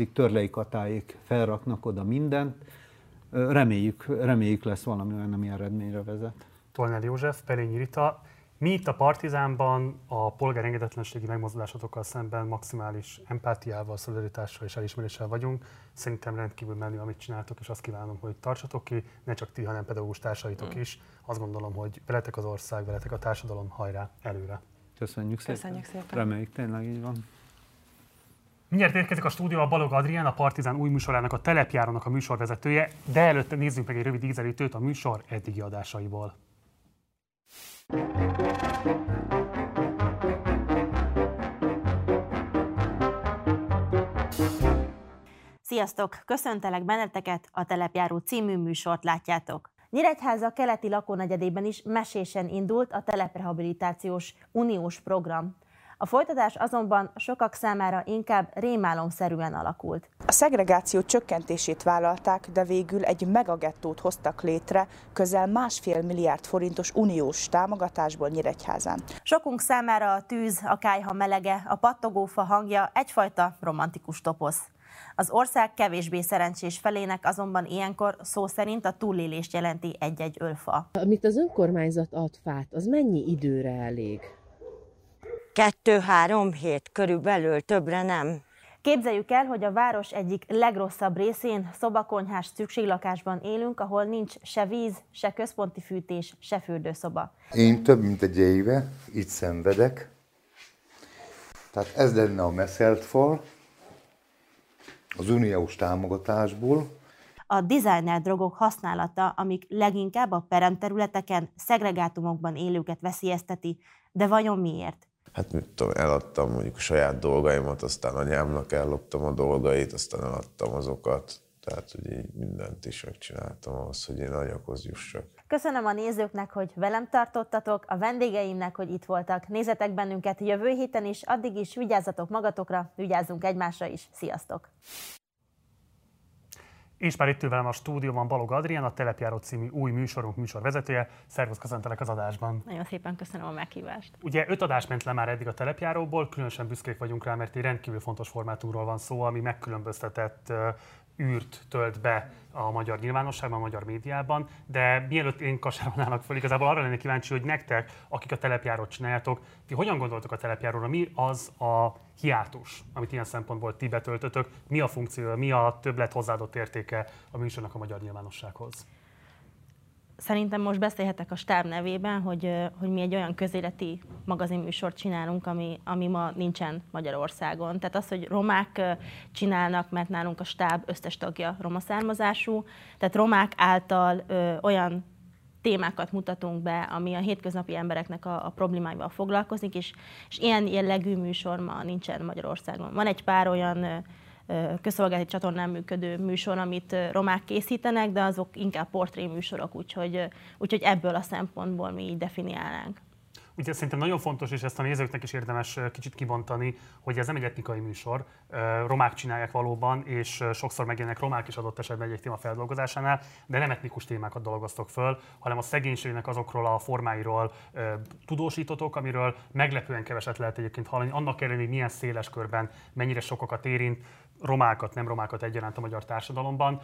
építkezik, törlei katáik felraknak oda mindent. Reméljük, reméljük lesz valami olyan, ami eredményre vezet. Tolnár József, Perényi Rita, mi itt a Partizánban a polgár engedetlenségi megmozdulásokkal szemben maximális empátiával, szolidaritással és elismeréssel vagyunk. Szerintem rendkívül menő, amit csináltok, és azt kívánom, hogy tartsatok ki, ne csak ti, hanem pedagógus társaitok mm. is. Azt gondolom, hogy veletek az ország, veletek a társadalom, hajrá, előre. Köszönjük szépen. Köszönjük szépen. Reméljük tényleg így van. Mindjárt érkezik a stúdióba Balog Adrián, a Partizán új műsorának, a telepjárónak a műsorvezetője, de előtte nézzünk meg egy rövid ízelítőt a műsor eddigi adásaiból. Sziasztok! Köszöntelek benneteket, a Telepjáró című műsort látjátok. Nyíregyháza keleti lakónegyedében is mesésen indult a teleprehabilitációs uniós program. A folytatás azonban sokak számára inkább rémálomszerűen alakult. A szegregáció csökkentését vállalták, de végül egy megagettót hoztak létre közel másfél milliárd forintos uniós támogatásból Nyíregyházán. Sokunk számára a tűz, a kájha melege, a pattogófa hangja egyfajta romantikus toposz. Az ország kevésbé szerencsés felének azonban ilyenkor szó szerint a túlélést jelenti egy-egy ölfa. Amit az önkormányzat ad fát, az mennyi időre elég? Kettő-három hét körülbelül, többre nem. Képzeljük el, hogy a város egyik legrosszabb részén szobakonyhás szükséglakásban élünk, ahol nincs se víz, se központi fűtés, se fürdőszoba. Én több mint egy éve itt szenvedek. Tehát ez lenne a meszelt fal az uniós támogatásból. A designer drogok használata, amik leginkább a peremterületeken, szegregátumokban élőket veszélyezteti, de vajon miért? Hát mit tudom, eladtam mondjuk a saját dolgaimat, aztán anyámnak elloptam a dolgait, aztán eladtam azokat. Tehát, hogy így mindent is megcsináltam ahhoz, hogy én anyaghoz jussak. Köszönöm a nézőknek, hogy velem tartottatok, a vendégeimnek, hogy itt voltak. Nézzetek bennünket jövő héten is, addig is vigyázzatok magatokra, vigyázzunk egymásra is. Sziasztok! És már itt velem a stúdióban Balog Adrián, a Telepjáró című új műsorunk műsorvezetője. Szervusz, köszöntelek az adásban. Nagyon szépen köszönöm a meghívást. Ugye öt adás ment le már eddig a Telepjáróból, különösen büszkék vagyunk rá, mert egy rendkívül fontos formátumról van szó, ami megkülönböztetett űrt tölt be a magyar nyilvánosságban, a magyar médiában, de mielőtt én kasárolnának föl, igazából arra lennék kíváncsi, hogy nektek, akik a telepjárót csináljátok, ti hogyan gondoltok a telepjáróra, mi az a hiátus, amit ilyen szempontból ti betöltötök, mi a funkciója, mi a többlet hozzáadott értéke a műsornak a magyar nyilvánossághoz? Szerintem most beszélhetek a stáb nevében, hogy, hogy mi egy olyan közéleti magazinműsort csinálunk, ami, ami ma nincsen Magyarországon. Tehát az, hogy romák csinálnak, mert nálunk a stáb összes tagja roma származású, tehát romák által ö, olyan témákat mutatunk be, ami a hétköznapi embereknek a, a problémáival foglalkozik, és, és ilyen jellegű műsor ma nincsen Magyarországon. Van egy pár olyan közszolgálati csatornán működő műsor, amit romák készítenek, de azok inkább portré műsorok, úgyhogy, úgyhogy ebből a szempontból mi így definiálnánk. Ugye szerintem nagyon fontos, és ezt a nézőknek is érdemes kicsit kibontani, hogy ez nem egy etnikai műsor. Romák csinálják valóban, és sokszor megjelennek romák is adott esetben egy téma feldolgozásánál, de nem etnikus témákat dolgoztok föl, hanem a szegénységnek azokról a formáiról tudósítotok, amiről meglepően keveset lehet egyébként hallani, annak ellenére, hogy milyen széles körben, mennyire sokakat érint, romákat, nem romákat egyaránt a magyar társadalomban.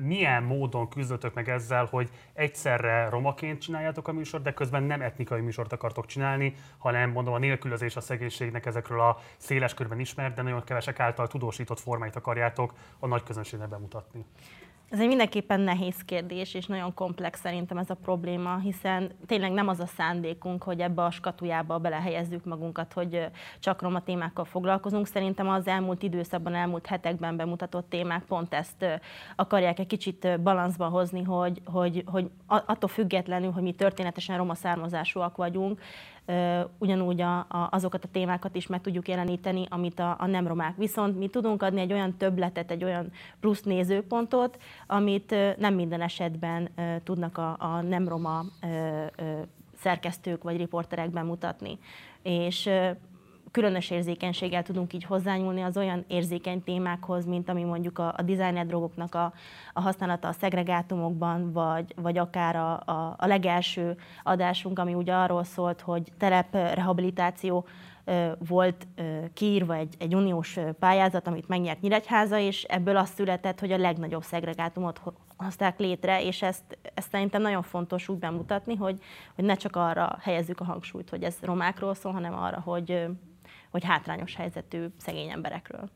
Milyen módon küzdötök meg ezzel, hogy egyszerre romaként csináljátok a műsort, de közben nem etnikai műsort akartok csinálni, hanem mondom a nélkülözés a szegénységnek ezekről a széles körben ismert, de nagyon kevesek által tudósított formáit akarjátok a nagy közönségnek bemutatni. Ez egy mindenképpen nehéz kérdés, és nagyon komplex szerintem ez a probléma, hiszen tényleg nem az a szándékunk, hogy ebbe a skatujába belehelyezzük magunkat, hogy csak roma témákkal foglalkozunk. Szerintem az elmúlt időszakban, elmúlt hetekben bemutatott témák pont ezt akarják egy kicsit balanszba hozni, hogy, hogy, hogy attól függetlenül, hogy mi történetesen roma származásúak vagyunk, ugyanúgy a, a, azokat a témákat is meg tudjuk jeleníteni, amit a, a nem romák. Viszont mi tudunk adni egy olyan többletet, egy olyan plusz nézőpontot, amit nem minden esetben tudnak a, a nem roma szerkesztők vagy riporterek bemutatni. És különös érzékenységgel tudunk így hozzányúlni az olyan érzékeny témákhoz, mint ami mondjuk a, a designer drogoknak a, a használata a szegregátumokban, vagy, vagy akár a, a, a legelső adásunk, ami ugye arról szólt, hogy teleprehabilitáció volt kiírva egy, egy uniós pályázat, amit megnyert Nyíregyháza, és ebből az született, hogy a legnagyobb szegregátumot hozták létre, és ezt, ezt szerintem nagyon fontos úgy bemutatni, hogy, hogy ne csak arra helyezzük a hangsúlyt, hogy ez romákról szól, hanem arra, hogy, hogy hátrányos helyzetű szegény emberekről.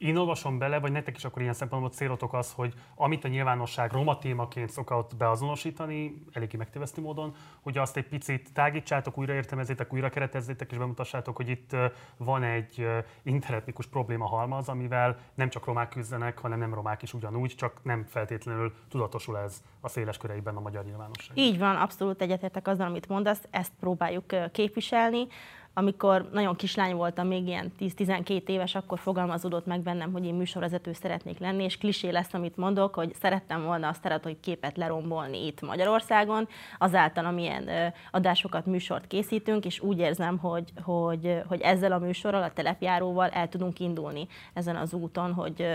Én olvasom bele, vagy nektek is akkor ilyen szempontból célotok az, hogy amit a nyilvánosság roma témaként szokott beazonosítani, eléggé megtévesztő módon, hogy azt egy picit tágítsátok, újraértelmezzétek, újra keretezzétek, és bemutassátok, hogy itt van egy interetnikus probléma halmaz, amivel nem csak romák küzdenek, hanem nem romák is ugyanúgy, csak nem feltétlenül tudatosul ez a széles köreiben a magyar nyilvánosság. Így van, abszolút egyetértek azzal, amit mondasz, ezt próbáljuk képviselni amikor nagyon kislány voltam, még ilyen 10-12 éves, akkor fogalmazódott meg bennem, hogy én műsorvezető szeretnék lenni, és klisé lesz, amit mondok, hogy szerettem volna a képet lerombolni itt Magyarországon, azáltal, amilyen adásokat, műsort készítünk, és úgy érzem, hogy, hogy, hogy ezzel a műsorral, a telepjáróval el tudunk indulni ezen az úton, hogy,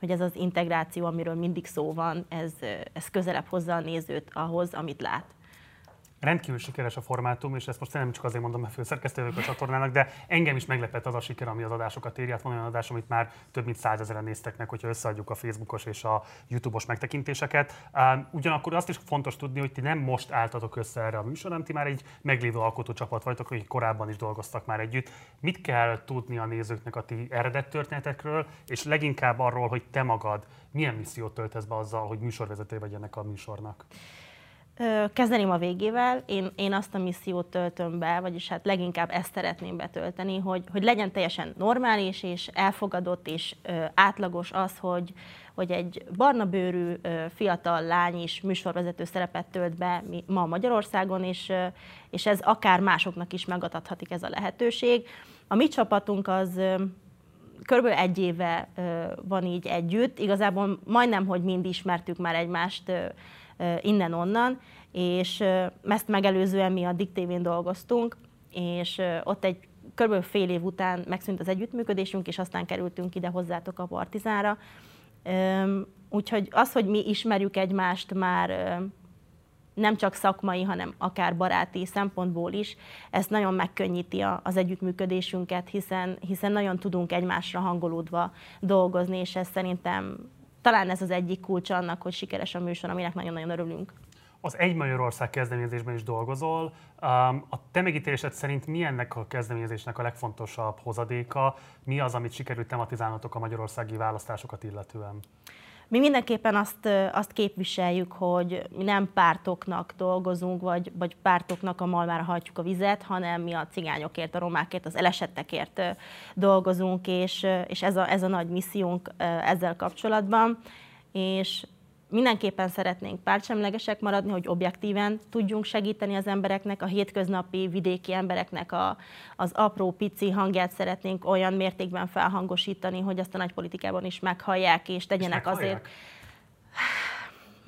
hogy ez az integráció, amiről mindig szó van, ez, ez közelebb hozza a nézőt ahhoz, amit lát rendkívül sikeres a formátum, és ezt most nem csak azért mondom, mert főszerkesztő vagyok a csatornának, de engem is meglepett az a siker, ami az adásokat éri. Hát van olyan adás, amit már több mint százezeren néztek meg, hogyha összeadjuk a Facebookos és a YouTube-os megtekintéseket. Ugyanakkor azt is fontos tudni, hogy ti nem most álltatok össze erre a műsor, hanem ti már egy meglévő alkotócsapat vagytok, akik korábban is dolgoztak már együtt. Mit kell tudni a nézőknek a ti eredet történetekről, és leginkább arról, hogy te magad milyen missziót töltesz be azzal, hogy műsorvezető vagy ennek a műsornak? Kezdeném a végével. Én, én azt a missziót töltöm be, vagyis hát leginkább ezt szeretném betölteni, hogy, hogy legyen teljesen normális és elfogadott és ö, átlagos az, hogy, hogy egy barna bőrű ö, fiatal lány is műsorvezető szerepet tölt be ma Magyarországon, és, ö, és ez akár másoknak is megadhatik ez a lehetőség. A mi csapatunk az körülbelül egy éve van így együtt. Igazából majdnem, hogy mind ismertük már egymást innen-onnan, és ezt megelőzően mi a Diktévén dolgoztunk, és ott egy kb. fél év után megszűnt az együttműködésünk, és aztán kerültünk ide hozzátok a Partizára. Úgyhogy az, hogy mi ismerjük egymást már nem csak szakmai, hanem akár baráti szempontból is, ez nagyon megkönnyíti az együttműködésünket, hiszen, hiszen nagyon tudunk egymásra hangolódva dolgozni, és ez szerintem talán ez az egyik kulcs annak, hogy sikeres a műsor, aminek nagyon-nagyon örülünk. Az Egy Magyarország kezdeményezésben is dolgozol. A te megítélésed szerint mi ennek a kezdeményezésnek a legfontosabb hozadéka? Mi az, amit sikerült tematizálnotok a magyarországi választásokat illetően? Mi mindenképpen azt, azt képviseljük, hogy mi nem pártoknak dolgozunk, vagy, vagy pártoknak a malmára hajtjuk a vizet, hanem mi a cigányokért, a romákért, az elesettekért dolgozunk, és, és ez, a, ez a nagy missziónk ezzel kapcsolatban. És mindenképpen szeretnénk pártsemlegesek maradni, hogy objektíven tudjunk segíteni az embereknek, a hétköznapi vidéki embereknek a, az apró, pici hangját szeretnénk olyan mértékben felhangosítani, hogy azt a nagy politikában is meghallják és tegyenek és azért.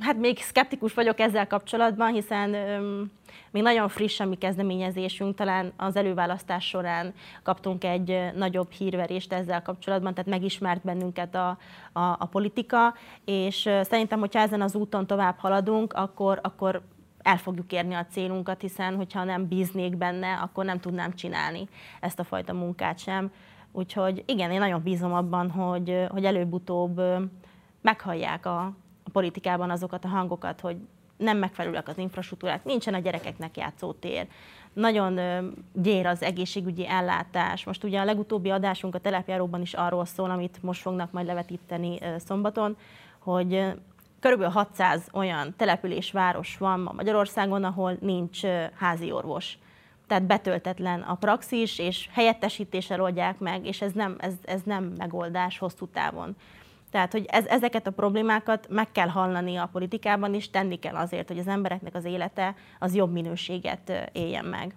Hát még szkeptikus vagyok ezzel kapcsolatban, hiszen öm, még nagyon friss a mi kezdeményezésünk, talán az előválasztás során kaptunk egy nagyobb hírverést ezzel kapcsolatban, tehát megismert bennünket a, a, a politika, és szerintem, hogyha ezen az úton tovább haladunk, akkor, akkor el fogjuk érni a célunkat, hiszen hogyha nem bíznék benne, akkor nem tudnám csinálni ezt a fajta munkát sem. Úgyhogy igen, én nagyon bízom abban, hogy, hogy előbb-utóbb meghallják a, politikában azokat a hangokat, hogy nem megfelelőek az infrastruktúrák, nincsen a gyerekeknek játszótér, nagyon gyér az egészségügyi ellátás. Most ugye a legutóbbi adásunk a telepjáróban is arról szól, amit most fognak majd levetíteni szombaton, hogy körülbelül 600 olyan település-város van ma Magyarországon, ahol nincs házi orvos. Tehát betöltetlen a praxis, és helyettesítéssel oldják meg, és ez nem, ez, ez nem megoldás hosszú távon. Tehát, hogy ez, ezeket a problémákat meg kell hallani a politikában, és tenni kell azért, hogy az embereknek az élete az jobb minőséget éljen meg.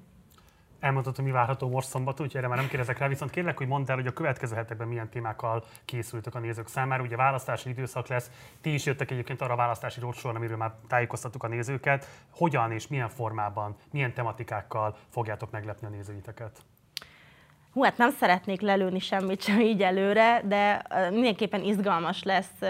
Elmondtad, hogy mi várható most szombaton, úgyhogy erre már nem kérdezek rá, viszont kérlek, hogy mondd el, hogy a következő hetekben milyen témákkal készültök a nézők számára. Ugye választási időszak lesz, ti is jöttek egyébként arra a választási rócsor, amiről már tájékoztattuk a nézőket. Hogyan és milyen formában, milyen tematikákkal fogjátok meglepni a nézőiteket? Hú, hát nem szeretnék lelőni semmit sem így előre, de mindenképpen izgalmas lesz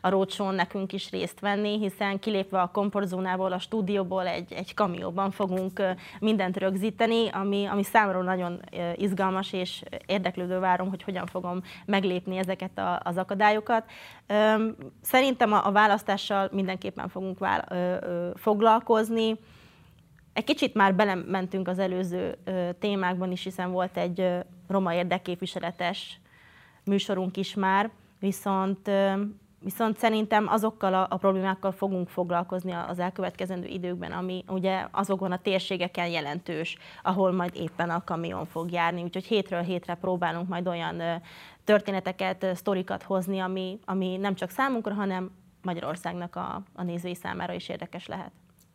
a roadshow nekünk is részt venni, hiszen kilépve a komfortzónából, a stúdióból egy, egy kamióban fogunk mindent rögzíteni, ami, ami számomra nagyon izgalmas, és érdeklődő várom, hogy hogyan fogom meglépni ezeket a, az akadályokat. Szerintem a, a választással mindenképpen fogunk vál, foglalkozni, egy kicsit már belementünk az előző témákban is, hiszen volt egy roma érdekképviseletes műsorunk is már, viszont, viszont szerintem azokkal a, a problémákkal fogunk foglalkozni az elkövetkezendő időkben, ami ugye azokon a térségeken jelentős, ahol majd éppen a kamion fog járni. Úgyhogy hétről hétre próbálunk majd olyan történeteket, sztorikat hozni, ami, ami nem csak számunkra, hanem Magyarországnak a, a nézői számára is érdekes lehet.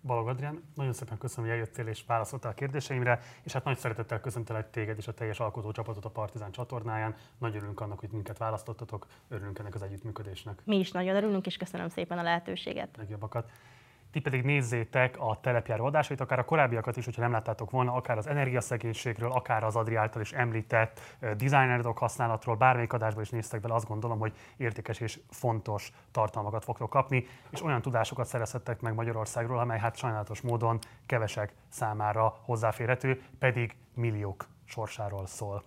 Balog Adrián, nagyon szépen köszönöm, hogy eljöttél és válaszoltál a kérdéseimre, és hát nagy szeretettel köszöntelek téged és a teljes alkotócsapatot a Partizán csatornáján. Nagy örülünk annak, hogy minket választottatok, örülünk ennek az együttműködésnek. Mi is nagyon örülünk, és köszönöm szépen a lehetőséget. Legjobbakat ti pedig nézzétek a telepjáró adásait, akár a korábbiakat is, hogyha nem láttátok volna, akár az energiaszegénységről, akár az Adri által is említett designerok használatról, bármelyik adásban is néztek bele, azt gondolom, hogy értékes és fontos tartalmakat fogtok kapni, és olyan tudásokat szerezhettek meg Magyarországról, amely hát sajnálatos módon kevesek számára hozzáférhető, pedig milliók sorsáról szól.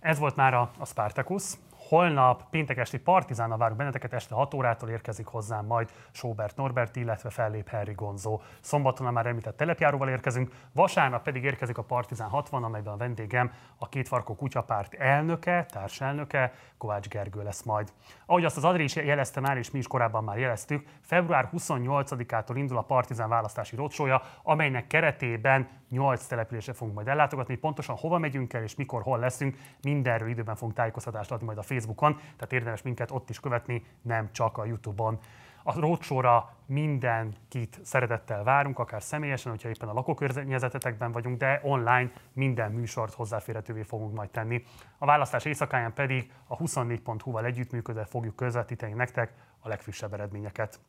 Ez volt már a, a Spartacus. Holnap péntek esti Partizánnal várunk benneteket, este 6 órától érkezik hozzám majd Sobert Norbert, illetve fellép Harry Gonzó. Szombaton a már említett telepjáróval érkezünk, vasárnap pedig érkezik a Partizán 60, amelyben a vendégem a Kétfarkó Kutyapárt elnöke, társelnöke, Kovács Gergő lesz majd. Ahogy azt az Adri is jelezte már, és mi is korábban már jeleztük, február 28-ától indul a Partizán választási rocsója, amelynek keretében 8 településre fogunk majd ellátogatni. Pontosan hova megyünk el és mikor, hol leszünk, mindenről időben fogunk tájékoztatást adni majd a Facebookon, tehát érdemes minket ott is követni, nem csak a YouTube-on. A rócsóra mindenkit szeretettel várunk, akár személyesen, hogyha éppen a lakókörnyezetetekben vagyunk, de online minden műsort hozzáférhetővé fogunk majd tenni. A választás éjszakáján pedig a 24.hu-val együttműködve fogjuk közvetíteni nektek a legfrissebb eredményeket.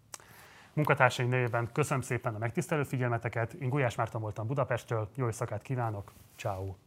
Munkatársaim nevében köszönöm szépen a megtisztelő figyelmeteket. Én Gulyás Márton voltam Budapestről, jó éjszakát kívánok, ciao.